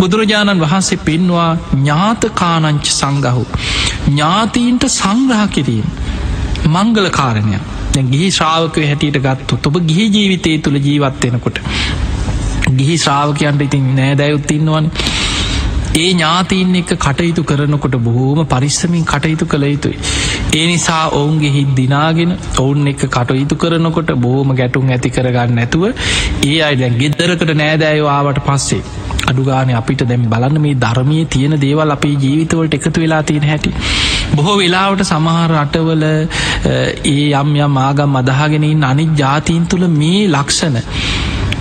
බුදුරජාණන් වහන්සේ පෙන්වා ඥාතකානංච සංගහු. ඥාතීන්ට සංග්‍රහ කිරීම. මංගල කාරණය ගිහි ශ්‍රාවකය හැටියට ගත්තු ඔබ ගිහි ජීවිතය තුළ ජීවත්වෙනකොට. ගිහි ශ්‍රාවකයන්ට ඉතින් නෑදැයුත්තින්නවන ඒ ඥාතීන් එක කටයුතු කරනකොට බොහෝම පරිස්සමින් කටයුතු කළ යුතුයි. ඒ නිසා ඔවුන්ගේ හිත් දිනාගෙන ඔවුන් එක කටයුතු කරනකොට බෝම ගැටුම් ඇති කරගන්න නැතුව ඒ අයි දැන් ගෙදරකට නෑදෑයවාවට පස්සේ අඩුගාන අපිට දැම් බලන්න මේ ධර්මය තියෙන දේවල් අපේ ජීවිතවලට එකතු වෙලා තියෙන හැටි. බොහෝ වෙලාවට සමහර රටවල ඒ යම් යම් ආගම් අදහගෙනින් අනික් ජාතීන් තුළ මේ ලක්ෂණ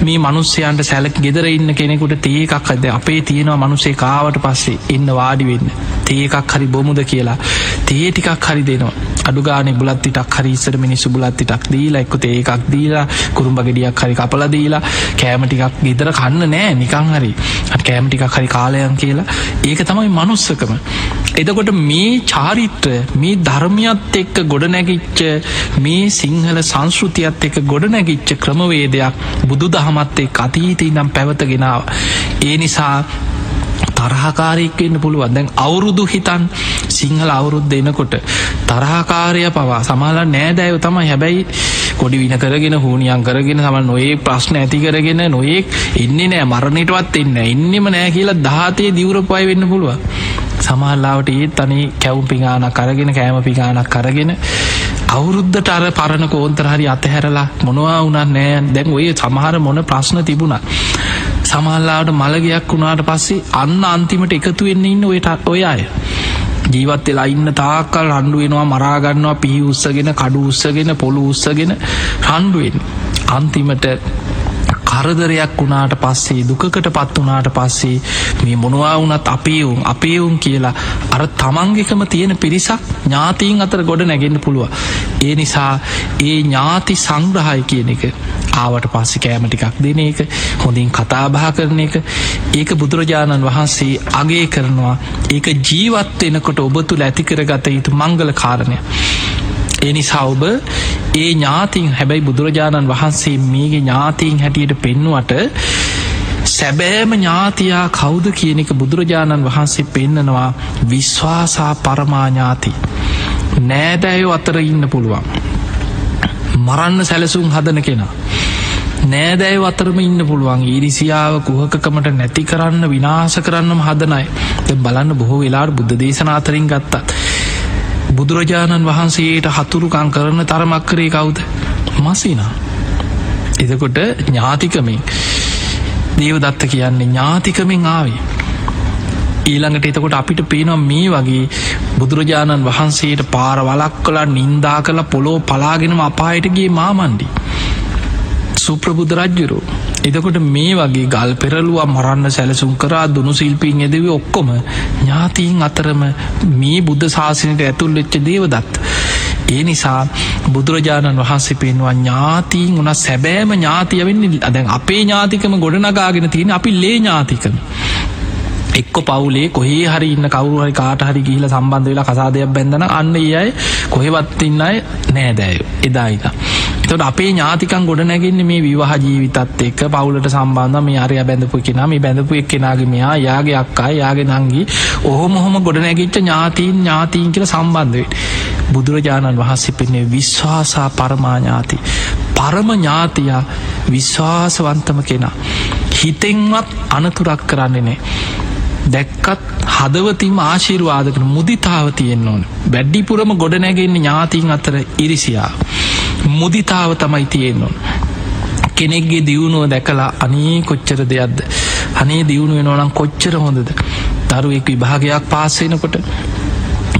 මේ මනුස්්‍යයන්ට සැලක් ගෙදර ඉන්න කෙනෙකුට තේකක් අද අපේ තියෙනවා මනුසේ කාවට පස්සේ එන්න වාඩි වෙන්න. තේකක් හරි බොමුද කියලා. තේ ටිකක් හරි දෙනවා. අඩුගාන බුලත්තිටක් හරිස්සර මිනිස්සු බුලත්තිටක් දීලා එක්ක ඒකක් දීලා කුරුම්ඹගෙඩියක් හරි කපල දීලා කෑමටිකක් ගෙදර කන්න නෑ නිකං හරි. කෑමටිකක් හරි කාලයන් කියලා. ඒක තමයි මනුස්සකම. එදකොට මේ චාරිත්‍ර මේ ධර්මයත් එක්ක ගොඩනැගිච්ච මේ සිංහල සංස්ෘතියත් එක ගොඩනැගිච්ච ක්‍රමවේදයක් බුදු දහමත්තේ අතීතී නම් පැවතගෙනාව. ඒ නිසා තරහකාරයෙක්වෙන්න පුළුවන්. දැන් අවුරුදු හිතන් සිංහල අවුරුද්ධ එනකොට තරහකාරය පවා සමාල නෑදෑයව තමයි. හැබැයි කොඩි වින කරගෙන හූනියන් කරගෙන සම නොඒ ප්‍රශ්න ඇති කරගෙන නොයෙක් එන්නේ නෑ. මරණටවත් එන්න එන්නෙම නෑ කියලා දහතේ දිවරපයි වෙන්න පුළුවන්. සමහල්ලාවට ඒත් අනේ කැවුම් පිගානක් කරගෙන කෑම පිගානක් කරගෙන අවුරුද්ධට අර පරණ කෝන්තර හරි අතහැරලා මොනවා වුනත් නෑ. දැන් ඔය සමහර මොන ප්‍රශ්න තිබුණා සමහල්ලාට මළගයක් වුණාට පස්සේ අන්න අන්තිමට එකතු වෙන්න ඉන්න ඔයට ඔය අය. ජීවත් වෙලා ඉන්න තාකල් රණ්ඩු වෙනවා මරාගන්නවා පිහි උත්සගෙන කඩු උත්සගෙන පොළු උත්සගෙන රණ්ඩුවෙන් අන්තිමට කරදරයක් වුණාට පස්සේ දුකකට පත් වනාට පස්සේ මේ මොනවා වුනත් අපේවුම් අපේවුම් කියලා අර තමන්ගෙකම තියෙන පිරිසක් ඥාතීන් අතර ගොඩ නැගෙන්න්න පුළුව. ඒ නිසා ඒ ඥාති සංග්‍රහය කියන එක ආවට පස්සෙ කෑමටිකක් දෙන එක හොඳින් කතාබා කරන එක ඒක බුදුරජාණන් වහන්සේ අගේ කරනවා ඒක ජීවත්වෙනකොට ඔබ තුළ ඇතිකරගත යුතු මංගල කාරණය. එනිසා ඔබ ඒ ඥාතින් හැබැයි බුදුරජාණන් වහන්සේ මේගේ ඥාතීන් හැටියට පෙන්නුවට සැබෑම ඥාතියා කෞුද කියන එක බුදුරජාණන් වහන්සේ පෙන්නනවා විශ්වාසා පරමාඥාති නෑදෑයෝ අතර ඉන්න පුළුවන්. මරන්න සැලසුම් හදන කෙනා. නෑදෑය අතරම ඉන්න පුළුවන්. ඉරිසියාව කුහකකමට නැති කරන්න විනාස කරන්නම හදනයි බලන්න බොහෝ වෙලාට බුද්ධ දේශනාතරින් ගත්තත් බුදුරජාණන් වහන්සේට හතුරුකං කරන තරමක්කරේ කවුද? මසිනා. එදකොට ඥාතිකමින් දේවදත්ත කියන්නේ ඥාතිකමින් ආවේ. ඊළඟට එතකොට අපිට පේනම් මේ වගේ බුදුරජාණන් වහන්සේට පාර වලක් කලා නින්දා කළ පොලෝ පලාගෙනම අපායටගේ මාමණ්ඩි. සුප්‍රබුද්ධ රජ්ජුරු එතකොට මේ වගේ ගල් පෙරලුවා මරන්න සැලසුම් කරා දුනු සිල්පීන් එදව ඔක්කොම ඥාතීන් අතරම මේ බුද්ධ ශාසනයට ඇතුල් වෙච්ච දේවදත්. ඒ නිසා බුදුරජාණන් වහන්සේ පෙන්වා ඥාතීන් වන සැබෑම ඥාතියවෙන්නේ අදැන් අපේ ඥාතිකම ගොඩනගාගෙන තියෙන අපි ලේ ඥාතිකම. එක්ක පවුලේ කොහේ හරි ඉන්න කවරුහරි කාට හරි ගිහිල සම්බන්ධ වෙලා කසාදයක් බැඳන අන්න ඒ අයි කොහෙවත්තින්න අය නෑදෑය එදායිතා. තොට අපේ ඥාතිකන් ගොඩ නැගන්න මේ විවාහ ජීවිතත් එක්ක පවුලට සම්බන්ධ මේ අරය බැඳපු කෙන මේ බැඳපු එක් කෙනගේ මෙයා යාගේ අක්කා යාගේ නංගී ඔහොම හොම ගොඩ නැගිච්ච ඥාතීන් ඥාතීන් කියල සම්බන්ධවෙන්. බුදුරජාණන් වහන්සේ පෙන්නේ විශ්වාසා පරමාඥාති. පරම ඥාතියා විශ්වාසවන්තම කෙනා. හිතෙන්වත් අනතුරක් කරන්නේ නෑ. දැක්කත් හදවතිම ආශීරවාදකන මුදිතාව තියෙන්න්න ඕන වැඩ්ඩිපුරම ගොඩනැගෙන්න්න ඥාතිීන් අතර ඉරිසියා මුදිතාව තමයි තියෙන්න්න කෙනෙක්ගේ දියුණුව දැකලා අනේ කොච්චර දෙයක්ද? අනේ දියුණු වෙනවනම් කොච්චර හොඳද? දරුවෙක් විභාගයක් පාස්සෙනකොට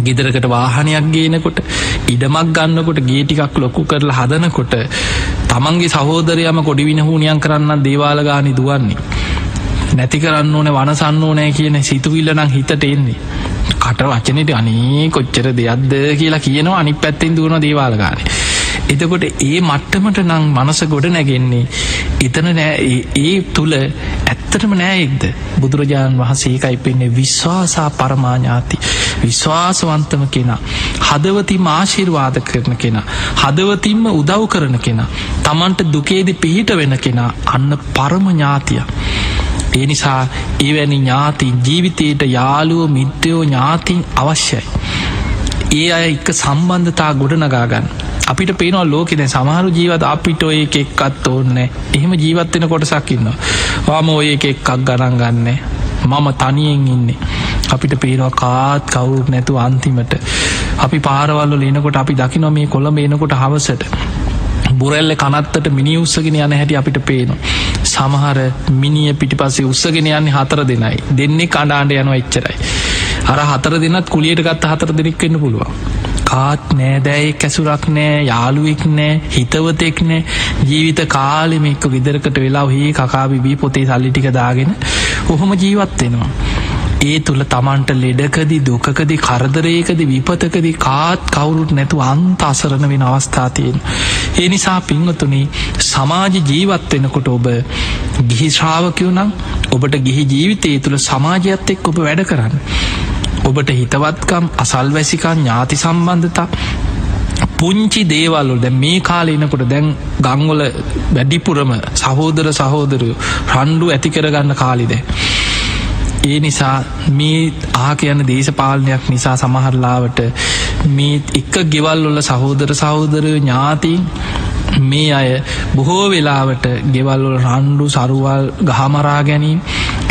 ගෙදරකට වාහනයක් ගේනකොට ඉඩමක් ගන්නකොට ගේටිකක් ලොකු කරලා හදනකොට තමන්ගේ සහෝදරයම කොඩි විනහූනියන් කරන්න දේවාල ගානි දුවන්නේ. නැති කරන්න ඕන වනසන්න ඕනෑ කියන සිතුවිල්ල නම් හිතට එන්නේ. කට වචනයට අනේ කොච්චර දෙයක්ද කියලා කියනවා අනි පැත්තෙන් දුවන දේවාලගාන එතකොට ඒ මට්ටමට නං මනස ගොඩ නැගෙන්නේ එතන නෑ. ඒ තුළ ඇත්තටම නෑයෙක්ද බුදුරජාණන් වහන්සේකයි පෙන්නේ විශ්වාසා පරමාඥාති. විශ්වාසවන්තම කෙනා. හදවතිම ආශිර්වාද කරන කෙනා. හදවතින්ම උදව් කරන කෙනා. තමන්ට දුකේදි පිහිට වෙන කෙනා. අන්න පරම ඥාතිය. ඒ නිසා එවැනි ඥාති ජීවිතයට යාලුව මිත්‍රයෝ ඥාතින් අවශ්‍යයි. ඒ අය එක සම්බන්ධතා ගොඩනගාගන්න අපිට පේනවා ලෝකෙද සමහරු ජීවත් අපිට ඔය එකෙක්කත් ඕන්න එහෙම ජීවත්වෙන කොටසක්කින්න වාම ඔය එකෙක්කක් ගණන් ගන්න. මම තනියෙන් ඉන්නේ. අපිට පේනවා කාත් කවුරුත් නැතු අන්තිමට. අපි පාරවල්ල ලනකොට අපි දකිනො මේ කොළ මේනකොට හවසට. බුරැල්ල කනත්තට මිනි උත්සගෙන යන හැටි අපිට පේනවා. සමහර මිනිිය පිටි පස්සේ උත්සගෙන යන්නේ හතර දෙනයි. දෙන්නේ කණ්ඩාන්ඩ යනවා එච්චරයි. අර හතර දෙනත් කුලියට ගත්ත හතර දෙනෙක් වෙන්න පුළුවන්. කාත් නෑදැයි කැසුරක් නෑ යාළුවෙක් නෑ හිතවතෙක් නෑ ජීවිත කාලෙම එක්ක විදරකට වෙලා හි කකාබිබී පොතේ සල්ලිටික දාගෙන ඔහොම ජීවත්වෙනවා. ඒ තුළ තමන්ට ලෙඩකදි දුකකදි කරදරයකද විපතකදි කාත් කවුරුත් නැතු අන්ත අසරණ වෙන අවස්ථාතියෙන්. ඒ නිසා පිංවතුනේ සමාජ ජීවත් වෙනකොට ඔබ ගිහිශ්‍රාවකයෝ නම් ඔබට ගිහි ජීවිතය තුළ සමාජයත් එක් ඔබ වැඩ කරන්න. ඔබට හිතවත්කම් අසල්වැසිකන් ඥාති සම්බන්ධතා පුංචි දේවල්ලු දැ මේ කාලෙනකොට දැන් ගංවල වැඩිපුරම සහෝදර සහෝදරය රණ්ඩු ඇති කරගන්න කාලිද. ඒ නිසා මේ ආ කියන දේශපාලනයක් නිසා සමහරලාවට මේ එක්ක ගෙවල්ලොල සහෝදර සහෝදරය ඥාතින් මේ අය බොහෝ වෙලාවට ගෙවල්ලොල රණ්ඩු සරුවල් ගහමරා ගැනීම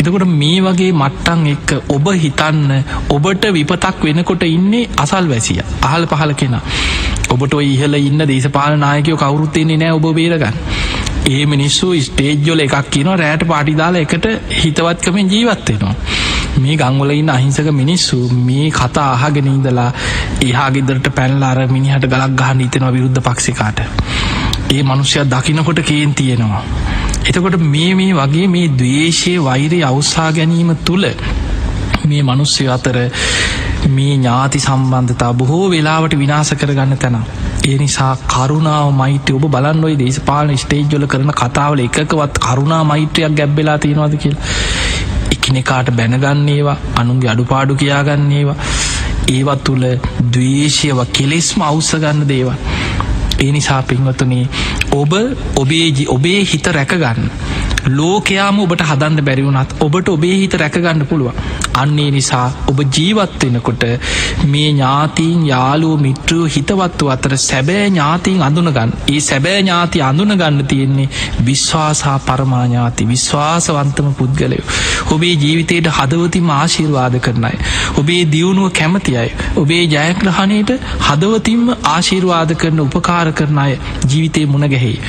එතකොට මේ වගේ මට්ටන් එක්ක ඔබ හිතන්න ඔබට විපතක් වෙනකොට ඉන්නේ අසල් වැසිය අහල් පහල කෙන ඔබට ඉහල ඉන්න දේශපාල නායකයෝ කවුරුත්තෙන්නේ නෑ ඔබ බේරගන්න ඒ මිනිස්සු ස්ටේජ්ජොල එකක් කියන රෑට පාටිදාලා එකට හිතවත්කමෙන් ජීවත්වෙනවා. මේ ගංවලඉන්න අහිංසක මිනිස්සු මේ කතා අහගෙන ඉඳලා ඒහාගෙදරට පැල්ලාර මිනිහට ගලක් ගහන්න හිතෙනවා විරුද්ධ පක්ෂිකාට. ඒ මනුෂ්‍යයක් දකිනකොට කේන් තියෙනවා. එතකොට මේ මේ වගේ මේ දවේශය වෛරය අවස්සා ගැනීම තුළ මේ මනුස්්‍යය අතර මේ ඥාති සම්බන්ධතා බොහෝ වෙලාවට විනාස කරගන්න තැන. ඒ නිසා කරුණාව මෛත්‍ය ඔබ බලන්න ඔයි දේශපාලන ස්ටේජ්ජොල කරන කතාවල එකකවත් කරුණා මෛත්‍රයක් ගැබ්බෙලා තියෙනවාද කියල්. එකිනෙකාට බැනගන්නේවා අනුන්ගේ අඩුපාඩු කියාගන්නේවා ඒවත් තුළ දවේශයව කෙලෙස්ම අවසගන්න දේවා. ඒ නිසා පින්වතුනේ ඔබ ඔබේ ඔබේ හිත රැකගන්න. ලෝකයාම ඔබට හදන්න බැරිවුණත් ඔබට ඔබේ හිත රැකගන්න පුළුව අන්නේ නිසා ඔබ ජීවත්වෙනකොට මේ ඥාතීන් යාලුව මිට්‍රෝ හිතවත්තු අතර සැබෑ ඥාතීන් අඳුනගන්න ඒ සැබෑ ඥාති අඳුනගන්න තියෙන්නේ විශ්වාසා පරමාඥාති විශ්වාසවන්තම පුද්ගලයෝ. ඔබේ ජීවිතයට හදවතිම ආශීර්වාද කරනයි ඔබේ දියුණුව කැමති අයි. ඔබේ ජයග්‍රහණයට හදවතින්ම ආශීර්වාද කරන උපකාර කරන අය ජීවිතය මුණගැහෙයි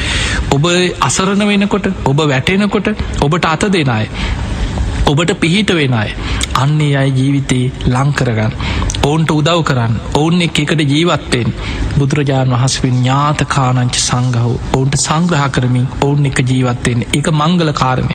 ඔබ අසරණ වෙනකොට ඔබ වැටෙනකොට ඔබට අත දෙනයි ඔබට පිහිට වෙන අය. අන්නේ අයි ජීවිතේ ලංකරගන්න ඔවුන්ට උදව් කරන්න. ඔවුන් එක එකට ජීවත්තයෙන් බුදුරජාණන් වහස්වෙන් ඥාත කානංච සංගහෝ ඔවුන්ට සංග්‍රහ කරමින් ඔවුන් එක ජීවත්තයෙන් එක මංගල කාරණය